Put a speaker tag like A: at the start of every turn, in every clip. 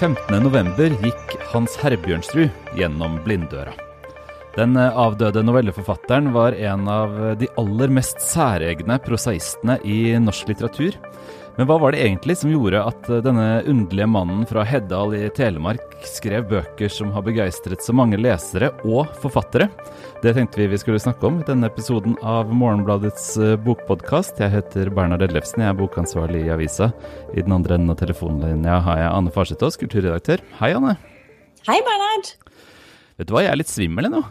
A: 15.11 gikk Hans Herbjørnsrud gjennom Blinddøra. Den eh, avdøde novelleforfatteren var en av de aller mest særegne prosaistene i norsk litteratur. Men hva var det egentlig som gjorde at eh, denne underlige mannen fra Heddal i Telemark skrev bøker som har begeistret så mange lesere og forfattere? Det tenkte vi vi skulle snakke om i denne episoden av Morgenbladets eh, bokpodkast. Jeg heter Bernhard Ellefsen, jeg er bokansvarlig i avisa. I den andre enden av telefonlinja har jeg Anne Farsetås, kulturredaktør. Hei, Anne.
B: Hei, Bernhard.
A: Vet du hva, jeg er litt svimmel nå.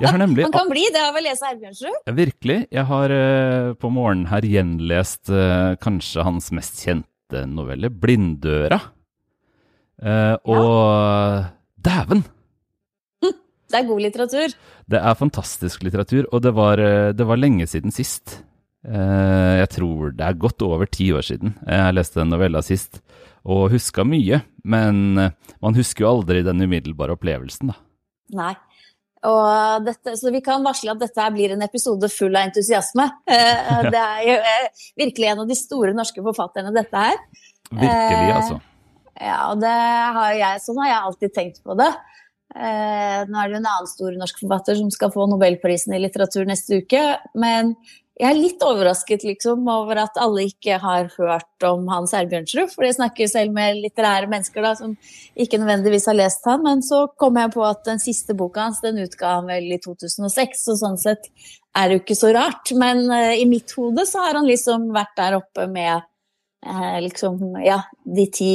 B: Ja,
A: nemlig,
B: man kan bli det av å lese Herbjørnsrud.
A: Ja, virkelig. Jeg har uh, på morgenen her gjenlest uh, kanskje hans mest kjente novelle, 'Blinddøra'. Uh, og ja. dæven!
B: Det er god litteratur.
A: Det er fantastisk litteratur, og det var, det var lenge siden sist. jeg tror det er godt over ti år siden jeg leste den novella sist, og huska mye. Men man husker jo aldri den umiddelbare opplevelsen, da.
B: Nei. Dette, så vi kan varsle at dette blir en episode full av entusiasme. Eh, det er jo eh, virkelig en av de store norske forfatterne, dette her.
A: Virkelig, altså.
B: Eh, ja, og det har jeg, sånn har jeg alltid tenkt på det. Nå er det jo en annen stor norsk forfatter som skal få nobelprisen i litteratur neste uke. Men jeg er litt overrasket liksom, over at alle ikke har hørt om Hans Erbjørnsrud. For jeg snakker selv med litterære mennesker da, som ikke nødvendigvis har lest han. Men så kom jeg på at den siste boka hans den utga han vel i 2006, så sånn sett er det jo ikke så rart. Men uh, i mitt hode så har han liksom vært der oppe med Eh, liksom, ja, de ti,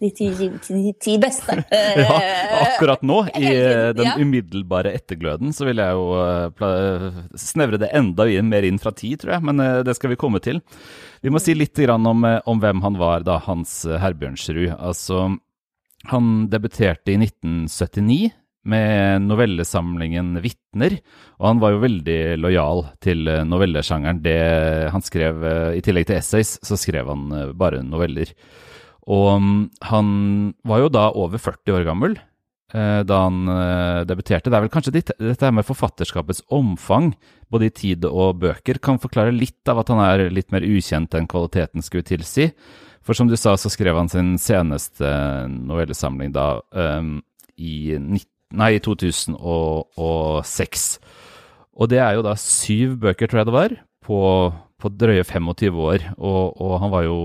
B: de ti, de ti beste.
A: ja, akkurat nå, i eh, den umiddelbare ettergløden, så vil jeg jo uh, snevre det enda inn, mer inn fra ti, tror jeg. Men det skal vi komme til. Vi må si litt om, om hvem han var, da, Hans Herbjørnsrud. Altså, han debuterte i 1979 med novellesamlingen 'Vitner'. Og han var jo veldig lojal til eh, novellesjangeren. Det han skrev, eh, I tillegg til essays, så skrev han eh, bare noveller. Og mm, han var jo da over 40 år gammel da han debuterte. Det er vel kanskje dette med forfatterskapets omfang, både i tid og bøker, kan forklare litt av at han er litt mer ukjent enn kvaliteten skulle tilsi. For som du sa, så skrev han sin seneste novellesamling da um, i 19 nei, i 2006. Og det er jo da syv bøker, tror jeg det var, på, på drøye 25 år. Og, og, han var jo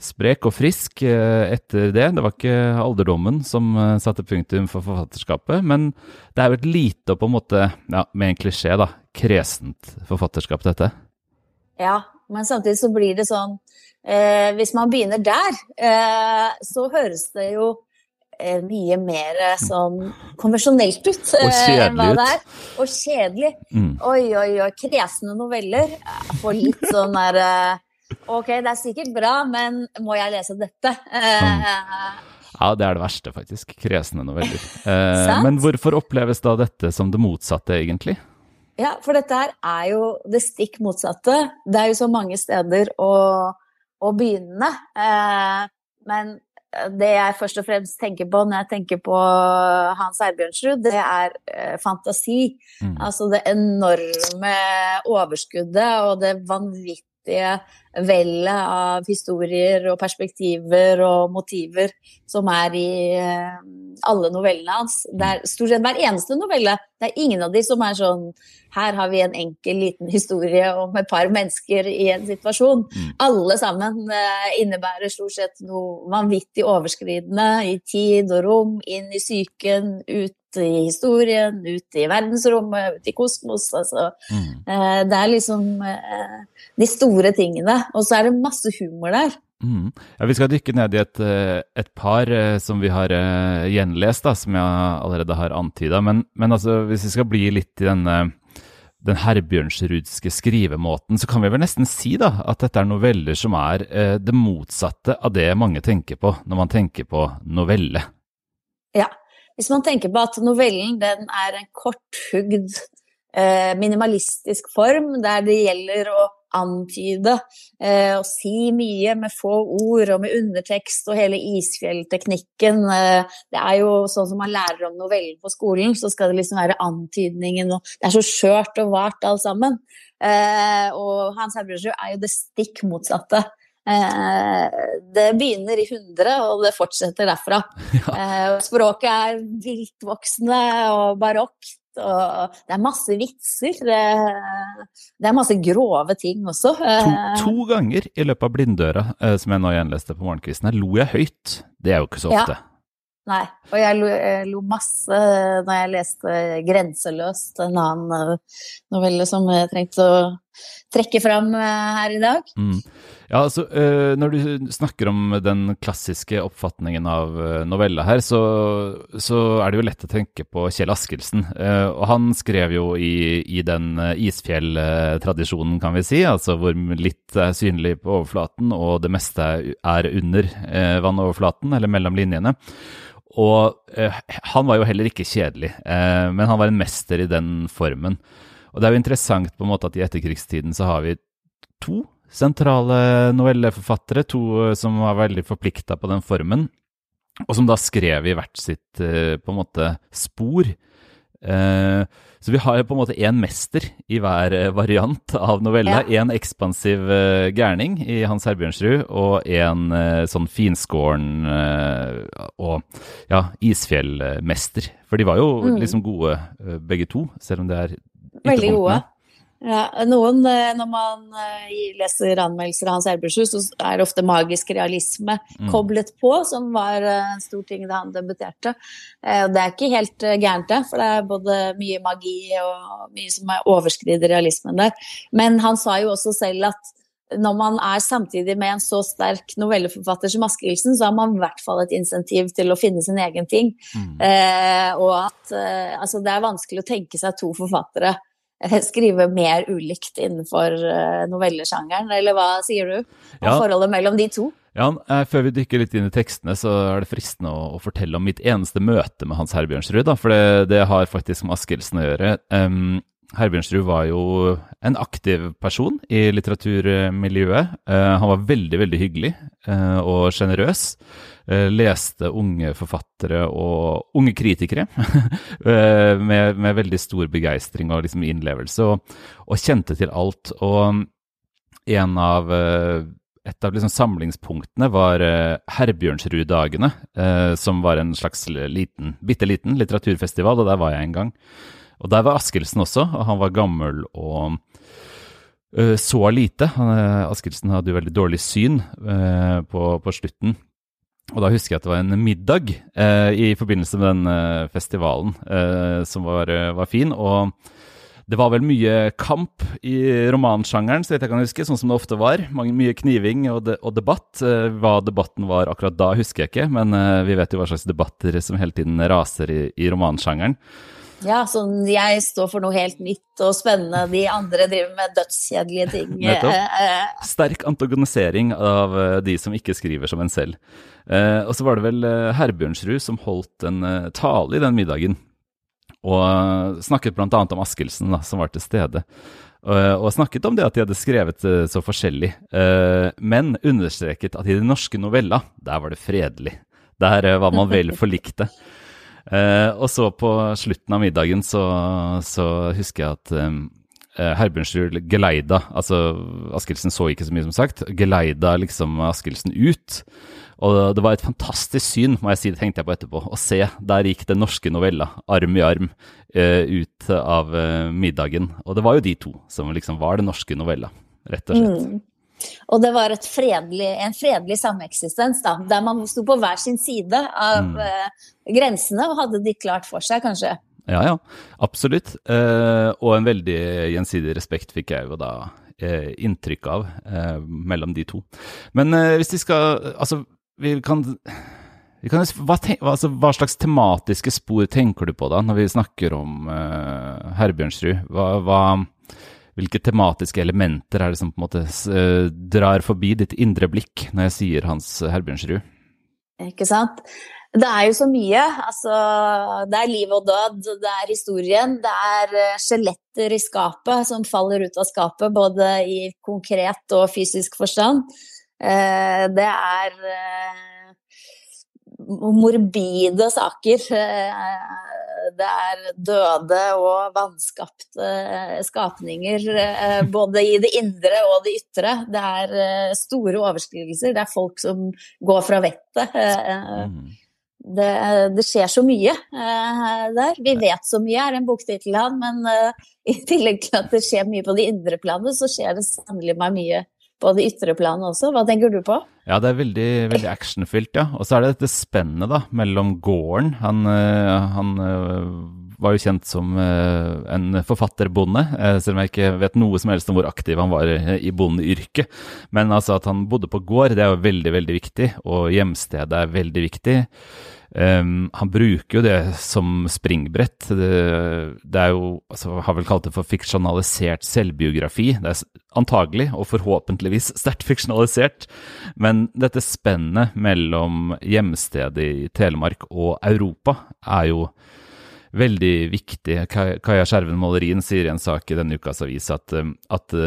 A: sprek og frisk eh, etter det. Det var ikke alderdommen som eh, satte punktum for forfatterskapet, men det er jo et lite og på en måte, ja, med en klisjé, da, kresent forfatterskap, dette.
B: Ja, men samtidig så blir det sånn eh, Hvis man begynner der, eh, så høres det jo mye mer eh, sånn konvensjonelt ut.
A: Og eh, kjedelig ut.
B: Og kjedelig. Mm. Oi, oi, oi. Kresne noveller. Jeg får litt sånn der Ok, det er sikkert bra, men må jeg lese dette? Mm.
A: Ja, det er det verste, faktisk. Kresne noveller. Eh, men hvorfor oppleves da dette som det motsatte, egentlig?
B: Ja, for dette her er jo det stikk motsatte. Det er jo så mange steder å, å begynne. Eh, men det jeg først og fremst tenker på når jeg tenker på Hans Erbjørnsrud, det er eh, fantasi. Mm. Altså det enorme overskuddet og det vanvittige vellet av historier og perspektiver og motiver som er i eh, alle novellene hans. Det er stort sett hver eneste novelle. Det er ingen av de som er sånn her har vi en enkel, liten historie om et par mennesker i en situasjon. Mm. Alle sammen eh, innebærer stort sett noe vanvittig overskridende i tid og rom, inn i psyken, ut i historien, ut i verdensrommet, ut i kosmos. Altså. Mm. Eh, det er liksom de store tingene. Og så er det masse humor der.
A: Mm. Ja, vi skal dykke ned i et, eh, et par eh, som vi har uh, gjenlest, da, som jeg allerede har antyda. Men, men altså, hvis vi skal bli litt i denne den herbjørnsrudske skrivemåten, så kan vi vel nesten si da, at dette er noveller som er uh, det motsatte av det mange tenker på når man tenker på novelle.
B: Ja, hvis man tenker på at novellen den er en korthugd, uh, minimalistisk form der det gjelder å antyde eh, og si mye med få ord og med undertekst og hele isfjellteknikken. Eh, det er jo sånn som man lærer om novellen på skolen, så skal det liksom være antydningen og Det er så skjørt og vart alt sammen. Eh, og Hans Herbjørnsrud er jo det stikk motsatte. det begynner i 100, og det fortsetter derfra. Ja. språket er viltvoksende og barokt. Og det er masse vitser. Det er masse grove ting også.
A: To, to ganger i løpet av Blinddøra, som jeg nå gjenleste på morgenkvisten, her lo jeg høyt. Det er jo ikke så ofte. Ja.
B: Nei. Og jeg lo, jeg lo, masse når jeg leste 'Grenseløst', en annen eh, novelle som jeg trengte å trekke fram eh, her i dag. Mm.
A: Ja, altså, eh, Når du snakker om den klassiske oppfatningen av novella her, så, så, er det jo lett å tenke på Kjell Askelsen. Og han skrev jo i, i den isfjelltradisjonen, kan vi si, altså hvor litt er synlig på overflaten og det meste er under vannoverflaten, eller mellom linjene. Og eh, han var jo heller ikke kjedelig, eh, men han var en mester i den formen. Og det er jo interessant på en måte at i etterkrigstiden så har vi to sentrale novelleforfattere, to eh, som var veldig forplikta på den formen, og som da skrev i hvert sitt eh, på en måte spor. Eh, så vi har på en måte én mester i hver variant av novella. Én ja. ekspansiv gærning i Hans Herbjørnsrud, og en sånn finskåren og ja, isfjellmester. For de var jo mm. liksom gode begge to, selv om det er.
B: Veldig gode. Ja, noen, eh, Når man eh, leser anmeldelser av Hans Erbjørnshus, så er det ofte magisk realisme mm. koblet på, som var eh, en stor ting da han debuterte. Det er ikke helt gærent, det, for det er både mye magi og mye som er overskrider realismen der. Men han sa jo også selv at når man er samtidig med en så sterk novelleforfatter som Askildsen, så har man i hvert fall et insentiv til å finne sin egen ting. Mm. Eh, og at eh, altså det er vanskelig å tenke seg to forfattere skrive mer ulikt innenfor eh, novellesjangeren, eller hva sier du om ja. forholdet mellom de to?
A: Ja, eh, Før vi dykker litt inn i tekstene, så er det fristende å, å fortelle om mitt eneste møte med Hans Herbjørnsrud. Da, for det, det, har faktisk med Askildsen å gjøre. Um, Herbjørnsrud var jo en aktiv person i litteraturmiljøet. Uh, han var veldig, veldig hyggelig uh, og sjenerøs. Eh, leste unge forfattere og unge kritikere eh, med, med, veldig stor begeistring og liksom innlevelse, og, og, kjente til alt. Og en av eh, et av liksom samlingspunktene var Herbjørnsrud-dagene, som var en slags liten, bitte liten litteraturfestival, og der var jeg en gang. Og der var Askildsen også, og han var gammel og så lite. Askildsen hadde jo veldig dårlig syn på, på slutten. Og da husker jeg at det var en middag uh, i forbindelse med den eh, festivalen eh, som var, eh, var, fin. Og det var vel mye kamp i romansjangeren, så vidt jeg kan huske, sånn som det ofte var. Mye kniving og, de, og debatt. Eh, hva debatten var akkurat da, husker jeg ikke, men eh, vi vet jo hva slags debatter som hele tiden raser i, i romansjangeren.
B: Ja, sånn jeg står for noe helt nytt og spennende, de andre driver med dødskjedelige ting. Nettopp.
A: Eh, eh. Sterk antagonisering av eh, de som ikke skriver som en selv. og så var det vel Herbjørnsrud som holdt en tale i den middagen. Og snakket bl.a. om Askildsen, som var til stede. Og snakket om det at de hadde skrevet så forskjellig, men understreket at i den norske novella, der var det fredelig. Der var man vel forlikte. Eh, og så på slutten av middagen så, så husker jeg at eh, Herbjørnsrud geleida Altså, Askildsen så ikke så mye, som sagt. Geleida liksom Askildsen ut. Og det var et fantastisk syn, må jeg si, det tenkte jeg på etterpå. Å se, der gikk den norske novella, arm i arm, uh, ut av uh, middagen. Og det var jo de to som liksom var den norske novella, rett og slett. Mm.
B: Og det var fredelig, en fredelig sameksistens, da, der man sto på hver sin side av mm. uh, grensene og hadde de klart for seg, kanskje.
A: Ja, ja, absolutt. Uh, og en veldig gjensidig respekt fikk jeg jo da uh, inntrykk av mellom de to. Men hvis vi skal Altså, vi kan, vi kan hva, tenk, altså, hva, slags tematiske spor tenker du på da, når vi snakker om Herbjørnsrud? Hva, hva hvilke tematiske elementer er det som på en måte uh, drar forbi ditt indre blikk når jeg sier Hans Herbjørnsrud?
B: Ikke sant. Det er jo så mye. Altså, det er liv og død, det er historien. Det er eh, skjeletter i skapet som faller ut av skapet, både i konkret og fysisk forstand. Uh, det er morbide saker. Det er døde og vanskapte skapninger, både i det indre og det ytre. Det er store overskridelser. Det er folk som går fra vettet. Det, det, skjer så mye der. Vi vet så mye, er en boktittel han, men i tillegg til at det skjer mye på det indre planet, så skjer det sannelig meg mye på det ytre planet også. Hva tenker du på?
A: Ja, det er veldig, veldig actionfylt, ja. Og så er det dette spennet da, mellom gården Han, uh, han var jo kjent som en forfatterbonde, selv om jeg ikke vet noe som helst om hvor aktiv han var i bondeyrket. Men altså at han bodde på gård, det er jo veldig, veldig viktig, og hjemstedet er veldig viktig. Um, han bruker jo det som springbrett. Det, det er jo altså, Har vel kalt det for fiksjonalisert selvbiografi. Det er antagelig, og forhåpentligvis, sterkt fiksjonalisert. Men dette spennet mellom hjemstedet i Telemark og Europa er jo veldig viktig. Kaja Skjerven Målerin sier i en sak i denne ukas avis at, at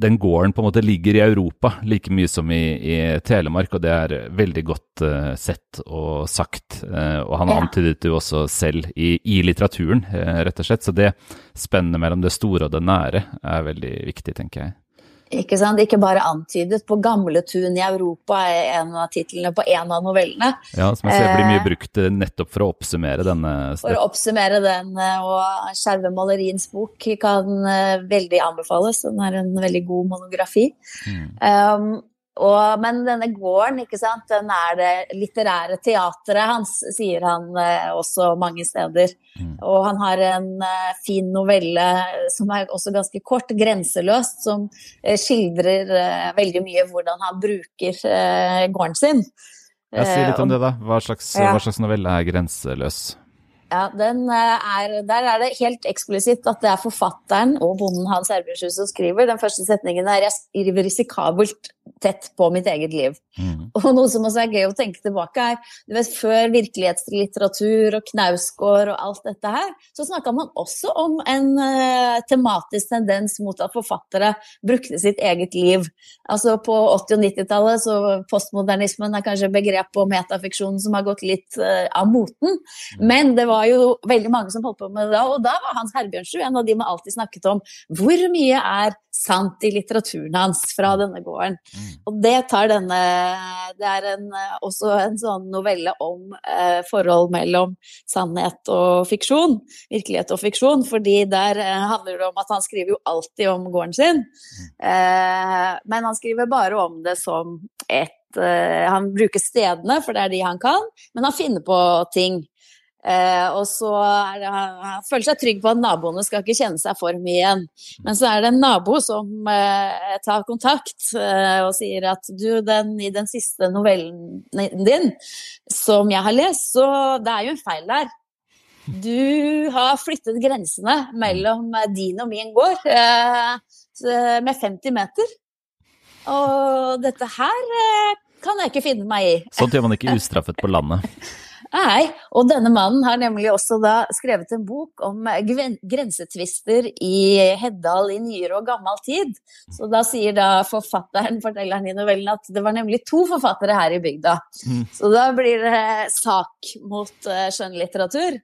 A: den gården på en måte ligger i Europa like mye som i, i Telemark, og det er veldig godt uh, sett og sagt. Uh, og han ja. antydet jo også selv i, i litteraturen, uh, rett og slett. Så det spennet mellom det store og det nære er veldig viktig, tenker jeg.
B: Ikke sant? Ikke bare antydet. På Gamletun i Europa er en av titlene på en av novellene.
A: Ja, som jeg ser blir mye brukt nettopp for å oppsummere denne.
B: For å oppsummere den, og Skjerve Maleriens bok kan veldig anbefales. Den er en veldig god monografi. Mm. Um, og, men denne gården, ikke sant, den er det litterære teatret hans, sier han eh, også mange steder. Mm. Og han har en eh, fin novelle som er også ganske kort, 'Grenseløst', som eh, skildrer eh, veldig mye hvordan han bruker eh, gården sin.
A: Jeg sier litt om det, da. Hva slags, ja. hva slags novelle er 'Grenseløs'?
B: Ja, eh, er, Der er det helt eksplisitt at det er forfatteren og bonden Hans Erbjørnshus som skriver. Den første setningen er 'Jeg skriver risikabelt tett på mitt eget liv'. Mm. Og noe som også er gøy å tenke tilbake, er du vet, før virkelighetslitteratur og Knausgård og alt dette her, så snakka man også om en uh, tematisk tendens mot at forfattere brukte sitt eget liv. Altså på 80- og 90-tallet så postmodernismen er kanskje begrep og metafiksjonen som har gått litt uh, av moten, mm. men det var jo veldig mange som holdt på med det da, og da var Hans Herbjørnsrud en av de man alltid snakket om. Hvor mye er sant i litteraturen hans fra mm. denne gården? Mm. Og det tar denne Det er en, også en sånn novelle om eh, forhold mellom sannhet og fiksjon. Virkelighet og fiksjon, fordi der eh, handler det om at han skriver jo alltid om gården sin. Mm. Eh, men han skriver bare om det som et eh, han bruker stedene, for det er de han kan, men han finner på ting. Eh, og så er det, han føler seg trygg på at naboene skal ikke kjenne seg for mye igjen. Men så er det en nabo som eh, tar kontakt eh, og sier at du, den, i den siste novellen din som jeg har lest, så det er jo en feil der. Du har flyttet grensene mellom din og min gård eh, med 50 meter. Og dette her eh, kan jeg ikke finne meg i.
A: Sånt gjør man ikke ustraffet på landet.
B: Nei, og denne mannen har nemlig også da skrevet en bok om grensetvister i Heddal i nyere og gammel tid. Så da sier da forfatteren, fortelleren i novellen, at det var nemlig to forfattere her i bygda. Mm. Så da blir det sak mot uh, skjønnlitteratur.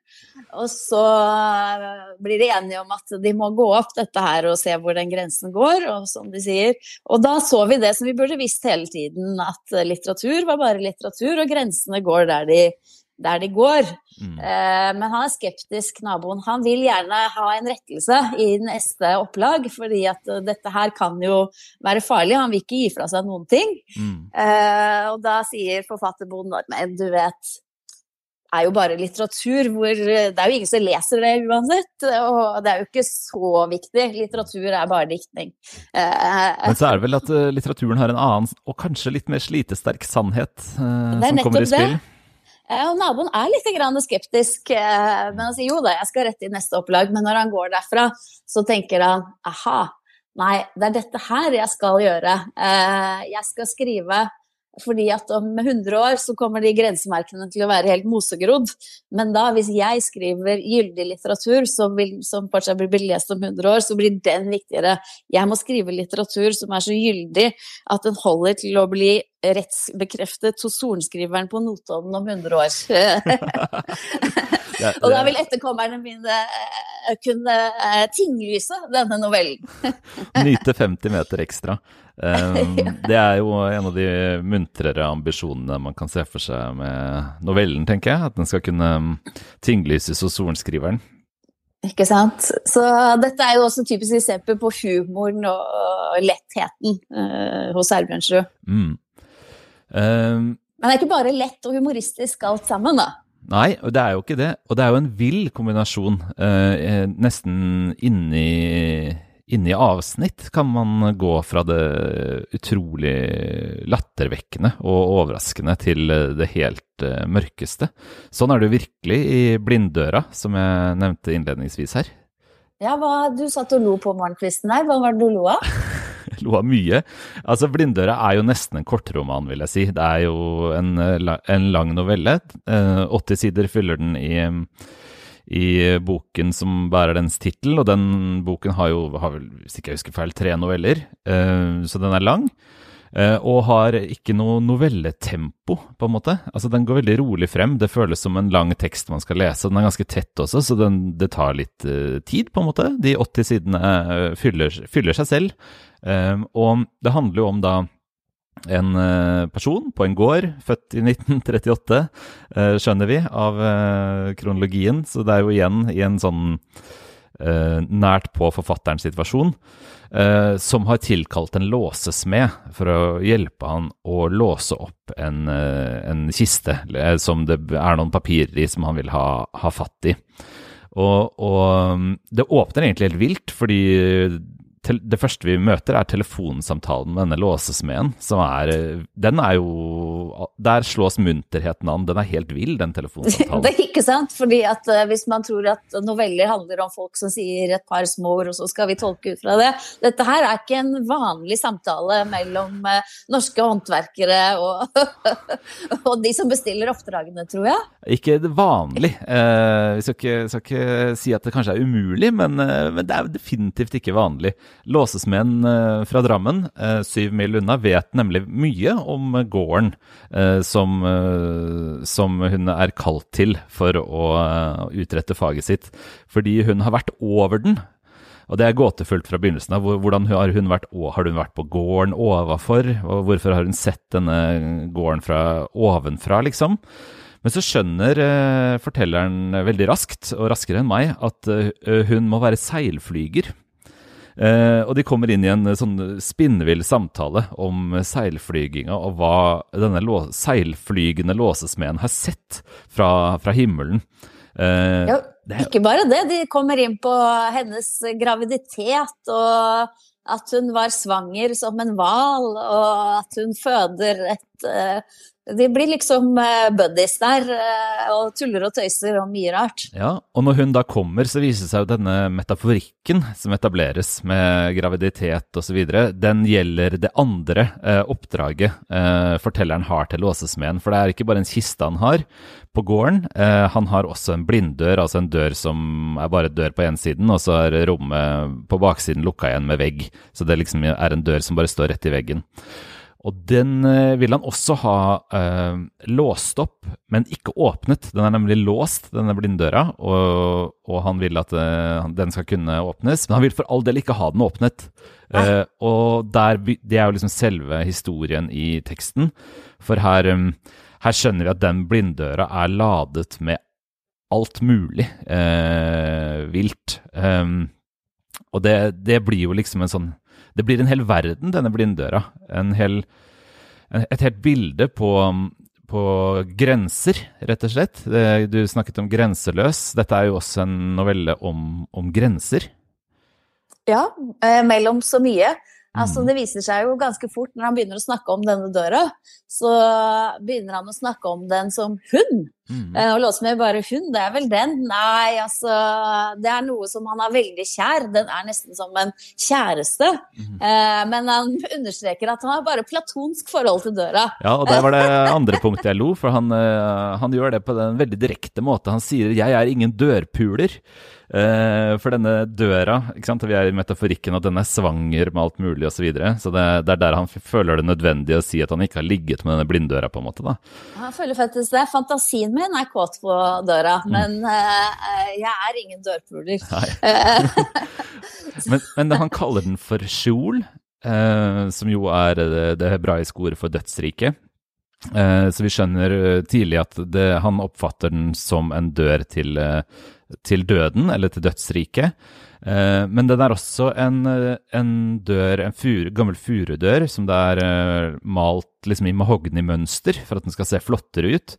B: Og så uh, blir de enige om at de må gå opp dette her og se hvor den grensen går, og som de sier. Og da så vi det som vi burde visst hele tiden, at litteratur var bare litteratur, og grensene går der de der de går. Mm. Eh, men han er skeptisk, naboen. Han vil gjerne ha en rettelse i neste opplag, fordi at uh, dette her kan jo være farlig. Han vil ikke gi fra seg noen ting. Mm. Eh, og da sier forfatterbonden at men du vet, det er jo bare litteratur hvor Det er jo ingen som leser det uansett, og det er jo ikke så viktig. Litteratur er bare diktning.
A: Eh, men så er det vel at litteraturen har en annen, og kanskje litt mer slitesterk sannhet som kommer i spill? Det.
B: Og naboen er litt skeptisk, eh, men han sier jo da, jeg skal rette i neste opplag. Men når han går derfra, så tenker han aha, nei, det er dette her jeg skal gjøre. Eh, jeg skal skrive fordi at om 100 år så kommer de grensemerkene til å være helt mosegrodd. Men da, hvis jeg skriver gyldig litteratur som, vil, som fortsatt blir lest om 100 år, så blir den viktigere. Jeg må skrive litteratur som er så gyldig at den holder til å bli rettsbekreftet hos sorenskriveren på Notodden om 100 år. og da vil etterkommerne mine uh, kunne uh, tinglyse denne novellen.
A: Nyte 50 meter ekstra. Det er jo en av de muntrere ambisjonene man kan se for seg med novellen, tenker jeg. At den skal kunne tinglyses hos sorenskriveren.
B: Ikke sant. Så dette er jo også typisk eksempel på humoren og lettheten uh, hos Erbjørnsrud. Mm. Um, Men det er ikke bare lett og humoristisk alt sammen, da.
A: Nei, det er jo ikke det. Og det er jo en vill kombinasjon. Uh, nesten inni Inni avsnitt kan man gå fra det utrolig lattervekkende og overraskende til det helt uh, mørkeste. Sånn er det virkelig i Blinddøra, som jeg nevnte innledningsvis her.
B: Ja, hva, Du satt og lo på morgenkvisten der. Hva var det du lo av?
A: lo av mye. Altså, 'Blinddøra' er jo nesten en kortroman, vil jeg si. Det er jo en, en lang novelle. 80 eh, sider fyller den i i boken som bærer dens tittel. Og den boken har jo, har vel, hvis ikke jeg husker feil, tre noveller, uh, så den er lang. Uh, og har ikke noe novelletempo, på en måte. Altså Den går veldig rolig frem. Det føles som en lang tekst man skal lese. Den er ganske tett også, så den, det tar litt uh, tid, på en måte. De 80 sidene fyller, fyller, seg selv. og det handler jo om da en eh, person på en gård, født i 1938, eh, skjønner vi, av eh, kronologien. Så det er jo igjen i en sånn nært på forfatterens situasjon, som har tilkalt en låsesmed for å hjelpe han å låse opp en, en kiste som det er noen papirer i som han vil ha, ha fatt i. Og, og, mm, det åpner egentlig helt vilt, fordi det første vi møter, er telefonsamtalen med denne låsesmeden. Som er Den er jo Der slås munterheten an. Den er helt vill, den telefonsamtalen.
B: det er ikke sant. fordi at uh, hvis man tror at noveller handler om folk som sier et par små ord, og så skal vi tolke ut fra det Dette her er ikke en vanlig samtale mellom uh, norske håndverkere og, og, de som bestiller oppdragene, tror jeg.
A: Ikke vanlig. Vi skal ikke, skal ikke, si at det kanskje er umulig, men, men det er definitivt ikke vanlig. Låsesmeden eh, fra Drammen, eh, syv mil unna, vet nemlig mye om gården eh, som, som hun er kalt til for å utrette faget sitt. Fordi hun har vært over den og det er gåtefullt fra begynnelsen av. Hvordan har hun vært, har hun vært på gården overfor? Og hvorfor har hun sett denne gården fra ovenfra, liksom? Men så skjønner fortelleren veldig raskt, og raskere enn meg, at hun må være seilflyger. Eh, og de kommer inn i en eh, sånn spinnvill samtale om seilflyginga og hva denne seilflygende låsesmeden har sett fra, fra himmelen.
B: Eh, jo, ikke bare det, de kommer inn på hennes graviditet og at hun var svanger som en hval, og at hun føder et de blir liksom eh, buddies der eh, og tuller og tøyser og mye rart.
A: Ja, Og når hun da kommer, så viser det seg jo denne metaforikken som etableres med graviditet osv., den gjelder det andre eh, oppdraget eh, fortelleren har til låsesmeden. For det er ikke bare en kiste han har på gården, eh, han har også en blinddør, altså en dør som er bare dør på ensiden, og så er rommet på baksiden lukka igjen med vegg. Så det liksom er en dør som bare står rett i veggen. Og den eh, vil han også ha eh, låst opp, men ikke åpnet. Den er nemlig låst, denne blinddøra, og, og han vil at eh, den skal kunne åpnes. Men han vil for all del ikke ha den åpnet. Eh, og der, det er jo liksom selve historien i teksten. For her, um, her skjønner vi at den blinddøra er ladet med alt mulig eh, vilt. Um, og det, det blir jo liksom en sånn det blir en hel verden, denne blinddøra. En hel, et helt bilde på, på grenser, rett og slett. Du snakket om 'Grenseløs'. Dette er jo også en novelle om, om grenser.
B: Ja, eh, mellom så mye. Altså, mm. det viser seg jo ganske fort når han begynner å snakke om denne døra, så begynner han å snakke om den som hund. Mm. Uh, og låse med bare hund, det er vel den? Nei, altså Det er noe som han har veldig kjær. Den er nesten som en kjæreste. Mm. Uh, men han understreker at han har bare platonsk forhold til døra.
A: Ja, og der var det andre punktet jeg lo, for han, uh, han gjør det på en veldig direkte måte. Han sier 'jeg er ingen dørpuler'. For denne døra ikke sant? Vi er i metaforikken at den er svanger med alt mulig osv. Så, videre. så det, det, er der han føler det nødvendig å si at han ikke har ligget med denne blinddøra. på en måte da.
B: Han føler faktisk det. Fantasien min er kåt på døra, mm. men uh, jeg er ingen dørpuler.
A: men, men, han kaller den for skjol, uh, som jo er det, det hebraiske ordet for dødsriket. Uh, så vi skjønner tidlig at det, han oppfatter den som en dør til, til døden, eller til dødsriket. Eh, men den er også en, eh, en dør, en fure, gammel furudør som det er eh, malt liksom i mahogni-mønster for at den skal se flottere ut.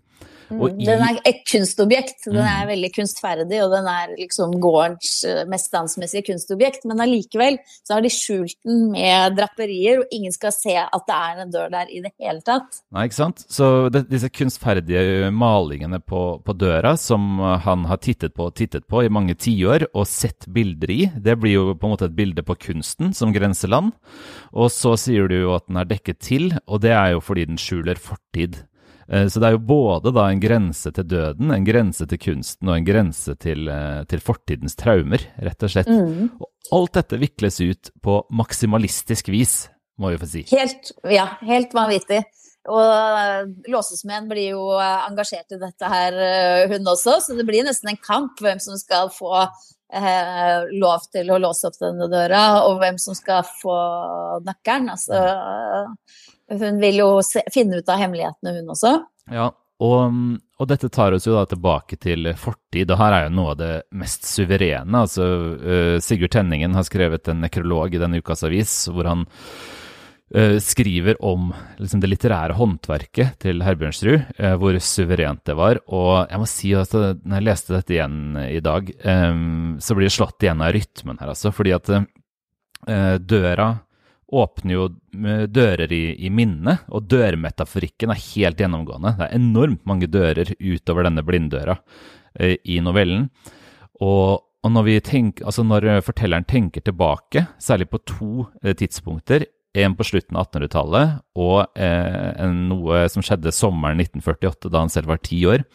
B: Mm, den er et kunstobjekt. Den er mm. veldig kunstferdig, og den er liksom gårdens eh, mest dansmessige kunstobjekt. Men allikevel så har de skjult den med draperier, og ingen skal se at det er en dør der i det hele tatt.
A: Nei, ikke sant. Så det, disse kunstferdige malingene på, på, døra som han har tittet på og tittet på i mange tiår og sett bilder i, det blir jo på en måte et bilde på kunsten som grenseland. Og så sier du jo at den er dekket til, og det er jo fordi den skjuler fortid. Eh, så det er jo både da en grense til døden, en grense til kunsten og en grense til, eh, til fortidens traumer, rett og slett. Mm. Og alt dette vikles ut på maksimalistisk vis, må vi få si.
B: Helt, ja, helt vanvittig. Og eh, låsesmeden blir jo engasjert i dette her, hun også, så det blir nesten en kamp hvem som skal få eh, lov til å låse opp denne døra, og hvem som skal få nøkkelen. Altså, hun vil jo se, finne ut av hemmelighetene, hun også.
A: Ja, og, og, dette tar oss jo da tilbake til fortid, og her er jo noe av det mest suverene. Altså, uh, Sigurd Tenningen har skrevet en nekrolog i denne ukas avis hvor han uh, skriver om liksom, det litterære håndverket til Herbjørnsrud, uh, hvor suverent det var. Og jeg må si at når jeg leste dette igjen i dag, um, så blir det slått igjen av rytmen her, altså. Fordi at døra åpner jo dører i, i minnet, og dørmetaforikken er helt gjennomgående. Det er enormt mange dører utover denne blinddøra eh, i novellen. Og, og når, tenk, altså når, fortelleren tenker tilbake, særlig på to eh, tidspunkter, en på slutten av 1800-tallet og eh, noe som skjedde sommeren 1948, da han selv var ti år,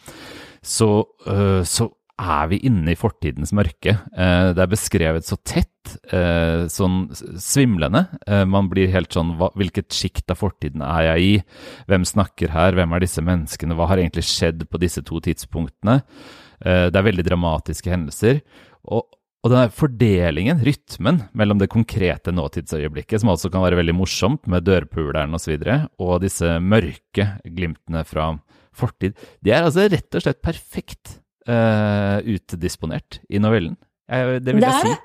A: så, øh, så er vi inne i fortidens mørke. Eh, det er beskrevet så tett, eh, sånn svimlende. Eh, man blir helt sånn Hvilket sjikt av fortiden er jeg i? Hvem snakker her? Hvem er disse menneskene? Hva har egentlig skjedd på disse to tidspunktene? Det er veldig dramatiske hendelser. Og, og den fordelingen, rytmen, mellom det konkrete nåtidsøyeblikket, som altså kan være veldig morsomt med dørpuleren osv., og, så og disse mørke glimtene fra fortid, det er altså rett og slett perfekt uh, utdisponert i novellen. Jeg, det vil jeg si.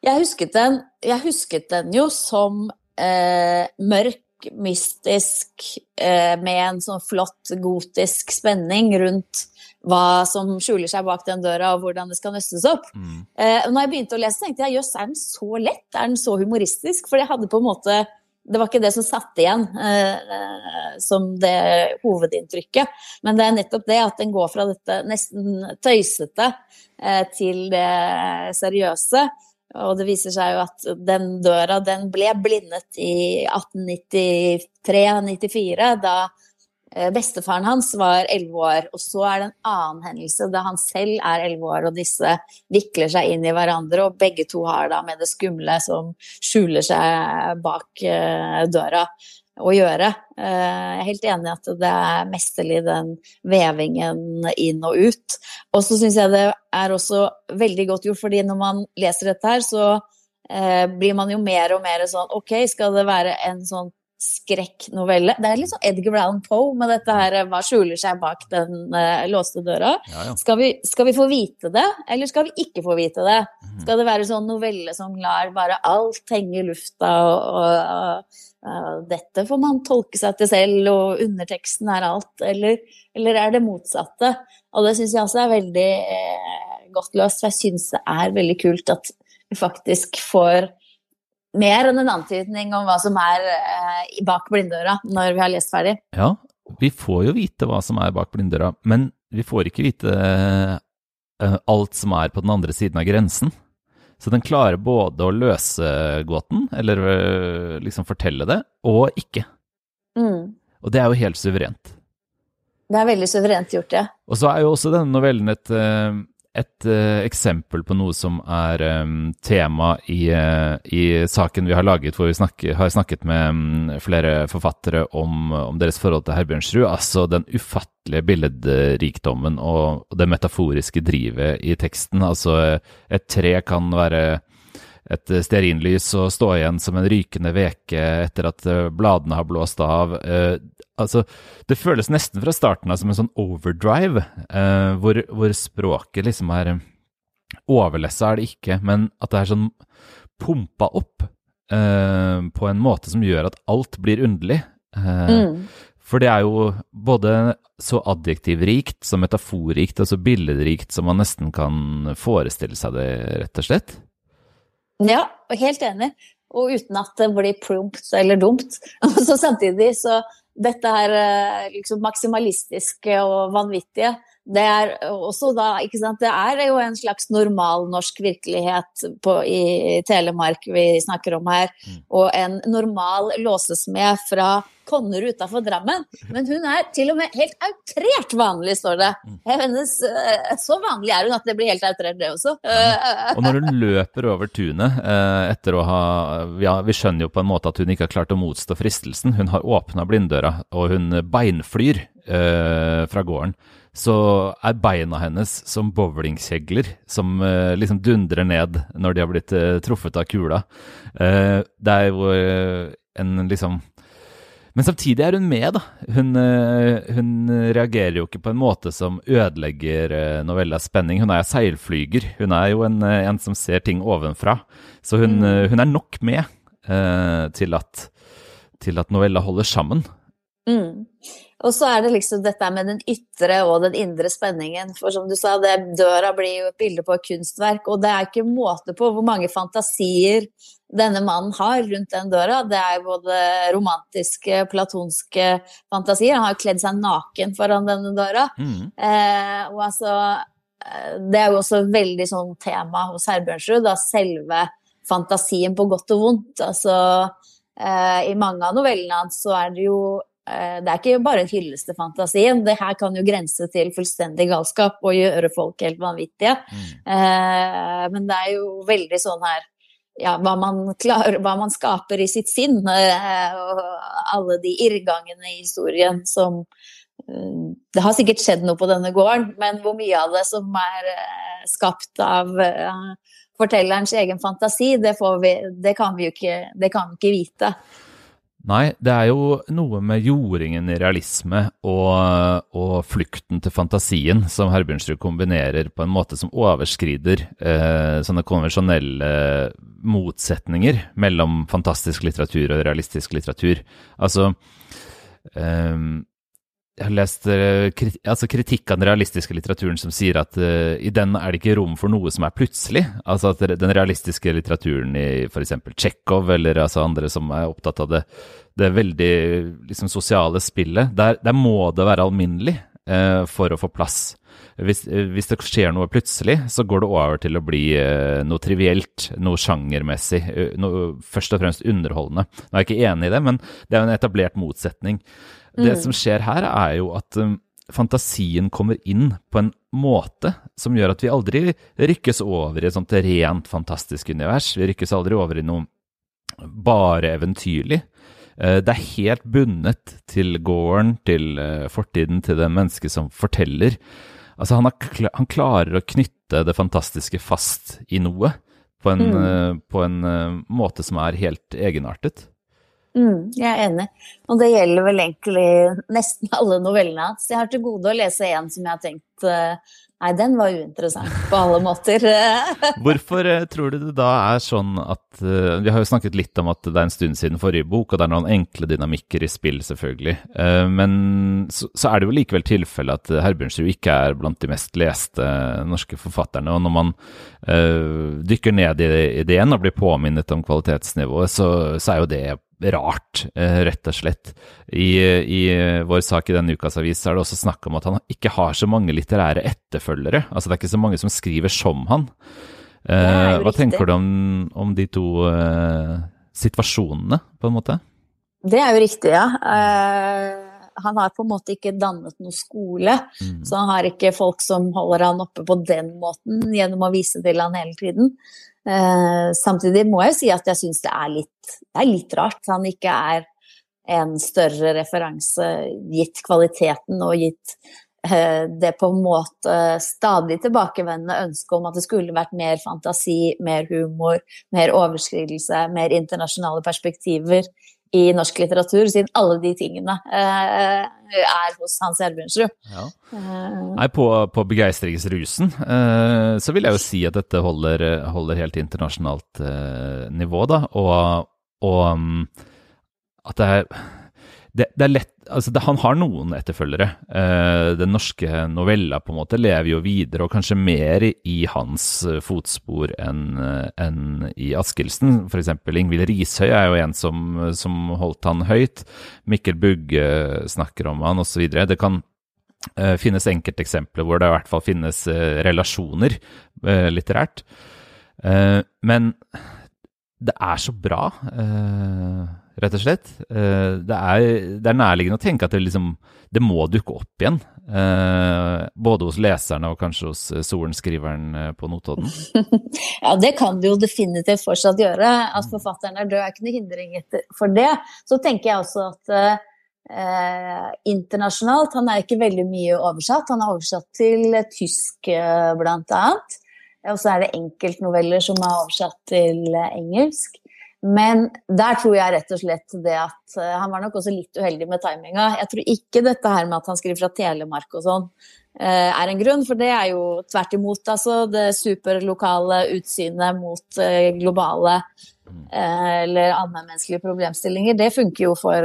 B: Jeg husket, den, jeg husket den jo som uh, mørk, mystisk, uh, med en sånn flott gotisk spenning rundt hva som skjuler seg bak den døra, og hvordan det skal nøstes opp. Mm. Når jeg begynte å lese, tenkte jeg jøss, er den så lett? Er den så humoristisk? For jeg hadde på en måte det var ikke det som satt igjen eh, som det hovedinntrykket. Men det er nettopp det at den går fra dette nesten tøysete eh, til det seriøse. Og det viser seg jo at den døra, den ble blindet i 1893-94, da Eh, bestefaren hans var elleve år, og så er det en annen hendelse da han selv er elleve år, og disse vikler seg inn i hverandre, og begge to har da med det skumle som skjuler seg bak uh, døra å gjøre. Uh, jeg er helt enig i at det er mesterlig, den vevingen inn og ut. Og så syns jeg det er også veldig godt gjort, fordi når man leser dette her, så blir man jo mer og mer sånn OK, skal det være en sånn skrekknovelle. Det er litt sånn Edgar Allan Poe med dette her hva skjuler seg bak den uh, låste døra. Ja, ja. Skal, vi, skal, vi, få vite det, eller skal vi ikke få vite det? Mm. Skal det være sånn novelle som lar bare alt henge i lufta, og, og uh, dette får man tolke seg til selv, og underteksten er alt, eller, eller er det motsatte? Og det syns jeg også er veldig uh, godt løst, for jeg syns det er veldig kult at vi faktisk får mer enn en antydning om hva som er eh, bak blinddøra når vi har lest ferdig.
A: Ja, vi får jo vite hva som er bak blinddøra, men vi får ikke vite eh, alt som er på den andre siden av grensen. Så den klarer både å løse gåten, eller eh, liksom fortelle det, og ikke. Mm. Og det er jo helt suverent.
B: Det er veldig suverent gjort, ja.
A: Og så er jo også denne novellen et, eh, et uh, eksempel på noe som er um, tema i, uh, i, saken vi har laget, hvor vi snakke, har snakket med um, flere forfattere om, om, deres forhold til Herbjørnsrud. Altså den ufattelige billedrikdommen og, og det metaforiske drivet i teksten. Altså et tre kan være et stearinlys og stå igjen som en rykende veke etter at bladene har blåst av. Uh, altså, det føles nesten fra starten av som en sånn overdrive, uh, hvor, hvor, språket liksom er Overlessa er det ikke, men at det er sånn pumpa opp uh, på en måte som gjør at alt blir underlig. Mm. For det er jo både så adjektivrikt så metaforrikt, og så billedrikt som man nesten kan forestille seg det, rett og slett.
B: Ja, helt enig. Og uten at det blir plumpt eller dumt. Så samtidig så dette her eh, liksom maksimalistiske og vanvittige, det er også da ikke sant, Det er jo en slags normal norsk virkelighet på, i Telemark vi snakker om her. Mm. Og en normal låsesmed fra Konnerud utafor Drammen. Men hun er til og med helt outrert vanlig, står det. Mm. Hennes, eh, så vanlig er hun at det blir helt outrert, det også.
A: Ja. Og når hun løper over tunet eh, etter å ha ja, Vi skjønner jo på en måte at hun ikke har klart å motstå fristelsen. Hun har åpna blinddøra, og hun beinflyr eh, fra gården så er beina hennes som bowlingkjegler som uh, liksom dundrer ned når de har blitt uh, truffet av kula. Uh, det er jo en liksom Men samtidig er hun med, da. Hun, hun, reagerer jo ikke på en måte som ødelegger novellas spenning. Hun er seilflyger. Hun er jo en, en som ser ting ovenfra. Så hun, mm. hun er nok med til at, til at novella holder sammen.
B: Mm. Og så er det liksom dette med den ytre og den indre spenningen. For som du sa, det, døra blir jo et bilde på et kunstverk, og det er ikke måte på hvor mange fantasier denne mannen har rundt den døra. Det er både romantiske, platonske fantasier. Han har jo kledd seg naken foran denne døra. Mm. Eh, og altså eh, Det er jo også veldig sånn tema hos Herbjørnsrud, da selve fantasien på godt og vondt. Altså eh, I mange av novellene hans så er det jo det er ikke bare en hyllest til fantasien. Det her kan jo grense til fullstendig galskap og gjøre folk helt vanvittige. Mm. Eh, men det er jo veldig sånn her ja, hva man, klarer, hva man skaper i sitt sinn. Eh, og alle de irrgangene i historien som Det har sikkert skjedd noe på denne gården, men hvor mye av det som er skapt av fortellerens egen fantasi, det, vi, det kan vi jo ikke, det kan vi ikke vite.
A: Nei, det er jo noe med jordingen i realisme og, og flukten til fantasien som Herbjørnsrud kombinerer på en måte som overskrider eh, sånne konvensjonelle motsetninger mellom fantastisk litteratur og realistisk litteratur. Altså eh, jeg har lest uh, altså kritikk av den realistiske litteraturen som sier at uh, i den er det ikke rom for noe som er plutselig. Altså at den realistiske litteraturen i f.eks. Tsjekhov eller altså andre som er opptatt av det, det veldig liksom, sosiale spillet, der, der, må det være alminnelig uh, for å få plass. Hvis, hvis, det skjer noe plutselig, så går det over til å bli noe trivielt, noe sjangermessig, noe først og fremst underholdende. Nå er jeg ikke enig i det, men det er en etablert motsetning. Det mm. som skjer her, er jo at um, fantasien kommer inn på en måte som gjør at vi aldri rykkes over i et sånt rent fantastisk univers. Vi rykkes aldri over i noe bare eventyrlig. Uh, det er helt bundet til gården, til uh, fortiden, til det mennesket som forteller. Altså, han, har, han, klarer å knytte det fantastiske fast i noe på en, mm. uh, på en måte som er helt egenartet.
B: Mm, jeg er enig. Og det gjelder vel egentlig nesten alle novellene hans. Jeg har til gode å lese en som jeg har tenkt uh, Nei, den var uinteressant på alle måter.
A: Hvorfor uh, tror du det da er sånn at uh, Vi har jo snakket litt om at det er en stund siden forrige bok, og det er noen enkle dynamikker i spill, selvfølgelig. men så, så, er det jo likevel tilfellet at Herbjørnsrud ikke er blant de mest leste norske forfatterne. Og når man dykker ned i det igjen og blir påminnet om kvalitetsnivået, så, så er jo det rart, eh, rett og slett. I, I, vår sak i denne ukas avis er det også snakk om at han ikke har så mange litterære etterfølgere. Altså det er ikke så mange som skriver som han. Hva hva tenker du om, om de to uh, situasjonene, på en måte?
B: Det er jo riktig, ja. Uh, han har på en måte ikke dannet noe skole. Mm. Så han har ikke folk som holder han oppe på den måten gjennom å vise til han hele tiden. Eh, samtidig må jeg si at jeg syns det, det, er litt rart han ikke er en større referanse gitt kvaliteten og gitt eh, det på en måte stadig tilbakevendende ønsket om at det skulle vært mer fantasi, mer humor, mer overskridelse, mer internasjonale perspektiver i norsk litteratur, siden alle de tingene uh, er hos Hans Gjermundsrud. Ja.
A: Uh, Nei, på, på begeistringsrusen uh, så vil jeg jo si at dette holder, holder helt internasjonalt nivå, da. Og, og um, at det er det, det, er lett Altså, det, han har noen etterfølgere. Uh, den norske novella på en måte lever jo videre, og kanskje mer i hans eh, fotspor enn eh, en i Askildsen. F.eks. Ingvild Rishøi er jo en som, som, holdt han høyt. Mikkel Bugge snakker om han, osv. Det kan uh, finnes enkelteksempler hvor det i hvert fall finnes uh, relasjoner litterært. men det er så bra. Eh, rett og slett. Eh, det er, det er nærliggende å tenke at det, liksom, det må dukke opp igjen. Eh, både hos leserne og kanskje hos eh, sorenskriveren på Notodden.
B: ja, det kan det jo definitivt fortsatt gjøre. At mm. forfatteren er død er ikke noe hindring for det. Så tenker jeg også at eh, internasjonalt Han er ikke veldig mye oversatt. Han er oversatt til tysk blant annet. Og så er det enkeltnoveller som er oversatt til engelsk. Men der tror jeg rett og slett det at uh, Han var nok også litt uheldig med timinga. Jeg tror ikke dette her med at han skriver fra Telemark og sånn uh, er en grunn, for det er jo tvert imot. Altså det superlokale utsynet mot uh, globale eller allmennmenneskelige problemstillinger. Det funker jo for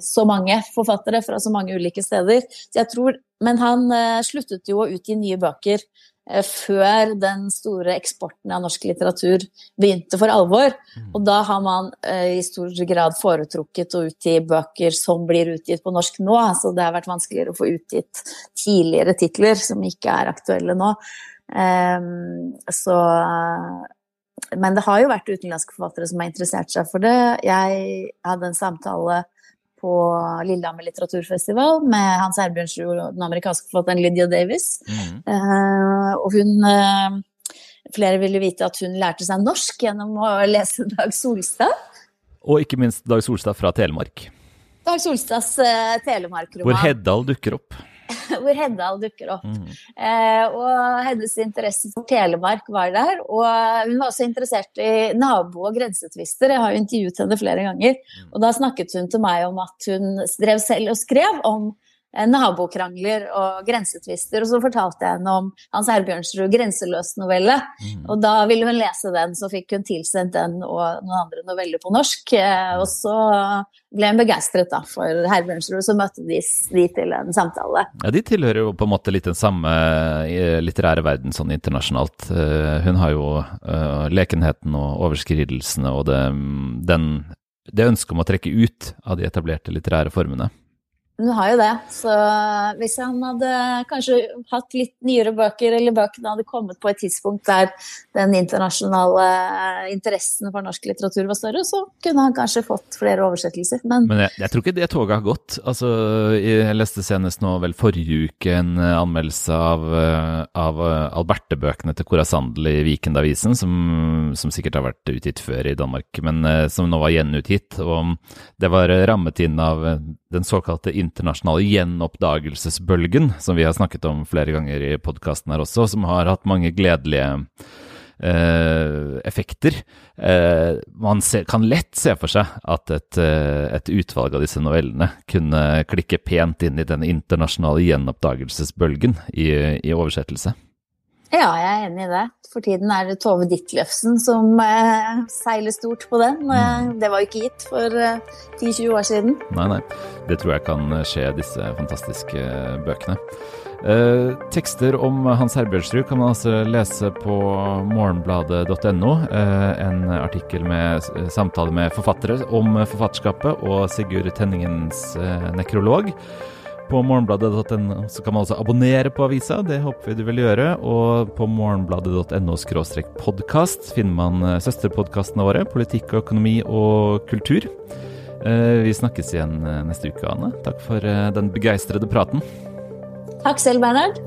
B: så mange forfattere fra så mange ulike steder. Så jeg tror, men han sluttet jo å utgi nye bøker Eh, før den store eksporten av norsk litteratur begynte for alvor. Mm. Og da har man eh, i stor grad foretrukket å utgi bøker som blir utgitt på norsk nå. Så det har vært vanskeligere å få utgitt tidligere titler som ikke er aktuelle nå. Um, så Men det har jo vært utenlandske forfattere som har interessert seg for det. Jeg hadde en samtale på Lillehammer litteraturfestival med Hans Herbjørnsrud og den amerikanske forfatteren Lydia Davis. Mm. Uh, og hun uh, Flere ville vite at hun lærte seg norsk gjennom å lese Dag Solstad.
A: Og ikke minst Dag Solstad fra Telemark.
B: Dag Solstads uh, Telemark-roman.
A: Hvor Heddal dukker opp.
B: Hvor Heddal dukker opp. Mm. Eh, og hennes interesse for Telemark var der. Og hun var også interessert i nabo- og grensetvister. Jeg har jo intervjuet henne flere ganger. Mm. Og da snakket hun til meg om at hun drev selv og skrev om nabokrangler og grensetvister. Og så fortalte jeg henne om Hans Herbjørnsrud 'Grenseløs'-novelle. Mm. Og da ville hun lese den, så fikk hun tilsendt den og noen andre noveller på norsk. Eh, og så ble hun begeistret da for Herbjørnsrud, så møtte de, de til en samtale.
A: Ja, De tilhører jo på en måte litt den samme eh, litterære verden sånn internasjonalt. Hun har jo uh, lekenheten og overskridelsene og det, den, det ønsket om å trekke ut av de etablerte litterære formene.
B: Hun har jo det. Så hvis han hadde kanskje hatt litt nyere bøker, eller bøkene hadde kommet på et tidspunkt der den internasjonale interessen for norsk litteratur var større, så kunne han kanskje fått flere oversettelser. Men,
A: Men jeg, jeg, tror ikke det toget har gått. Altså, jeg leste senest nå vel forrige uke en anmeldelse av, av Alberte-bøkene til Cora Sandel i Vikendavisen, som, som sikkert har vært utgitt før i Danmark, men eh, som nå var gjenutgitt. Og det var rammet inn av den såkalte internasjonale gjenoppdagelsesbølgen, som vi har snakket om flere ganger i podkasten her også, som har hatt mange gledelige eh, effekter. Eh, man kan lett se for seg at et, eh, et, utvalg av disse novellene kunne klikke pent inn i den internasjonale gjenoppdagelsesbølgen i, i oversettelse.
B: Ja, jeg er enig i det. For tiden er det Tove Ditlevsen som eh, seiler stort på den. Mm. Det var jo ikke gitt for eh, 10-20 år siden.
A: Nei, nei. Det tror jeg kan skje, disse fantastiske eh, bøkene. Eh, tekster om Hans Herbjørnsrud kan man altså lese på morgenbladet.no. Eh, en artikkel med samtale med forfattere om forfatterskapet og Sigurd Tenningens eh, nekrolog. På morgenbladet.no så kan man også abonnere på avisa, det håper vi du vil gjøre. Og på morgenbladet.no podkast finner man eh, søsterpodkastene våre, politikk og økonomi og kultur. Vi snakkes igjen neste uke, Anne. Takk for den begeistrede praten.
B: Takk selv, Bernhard.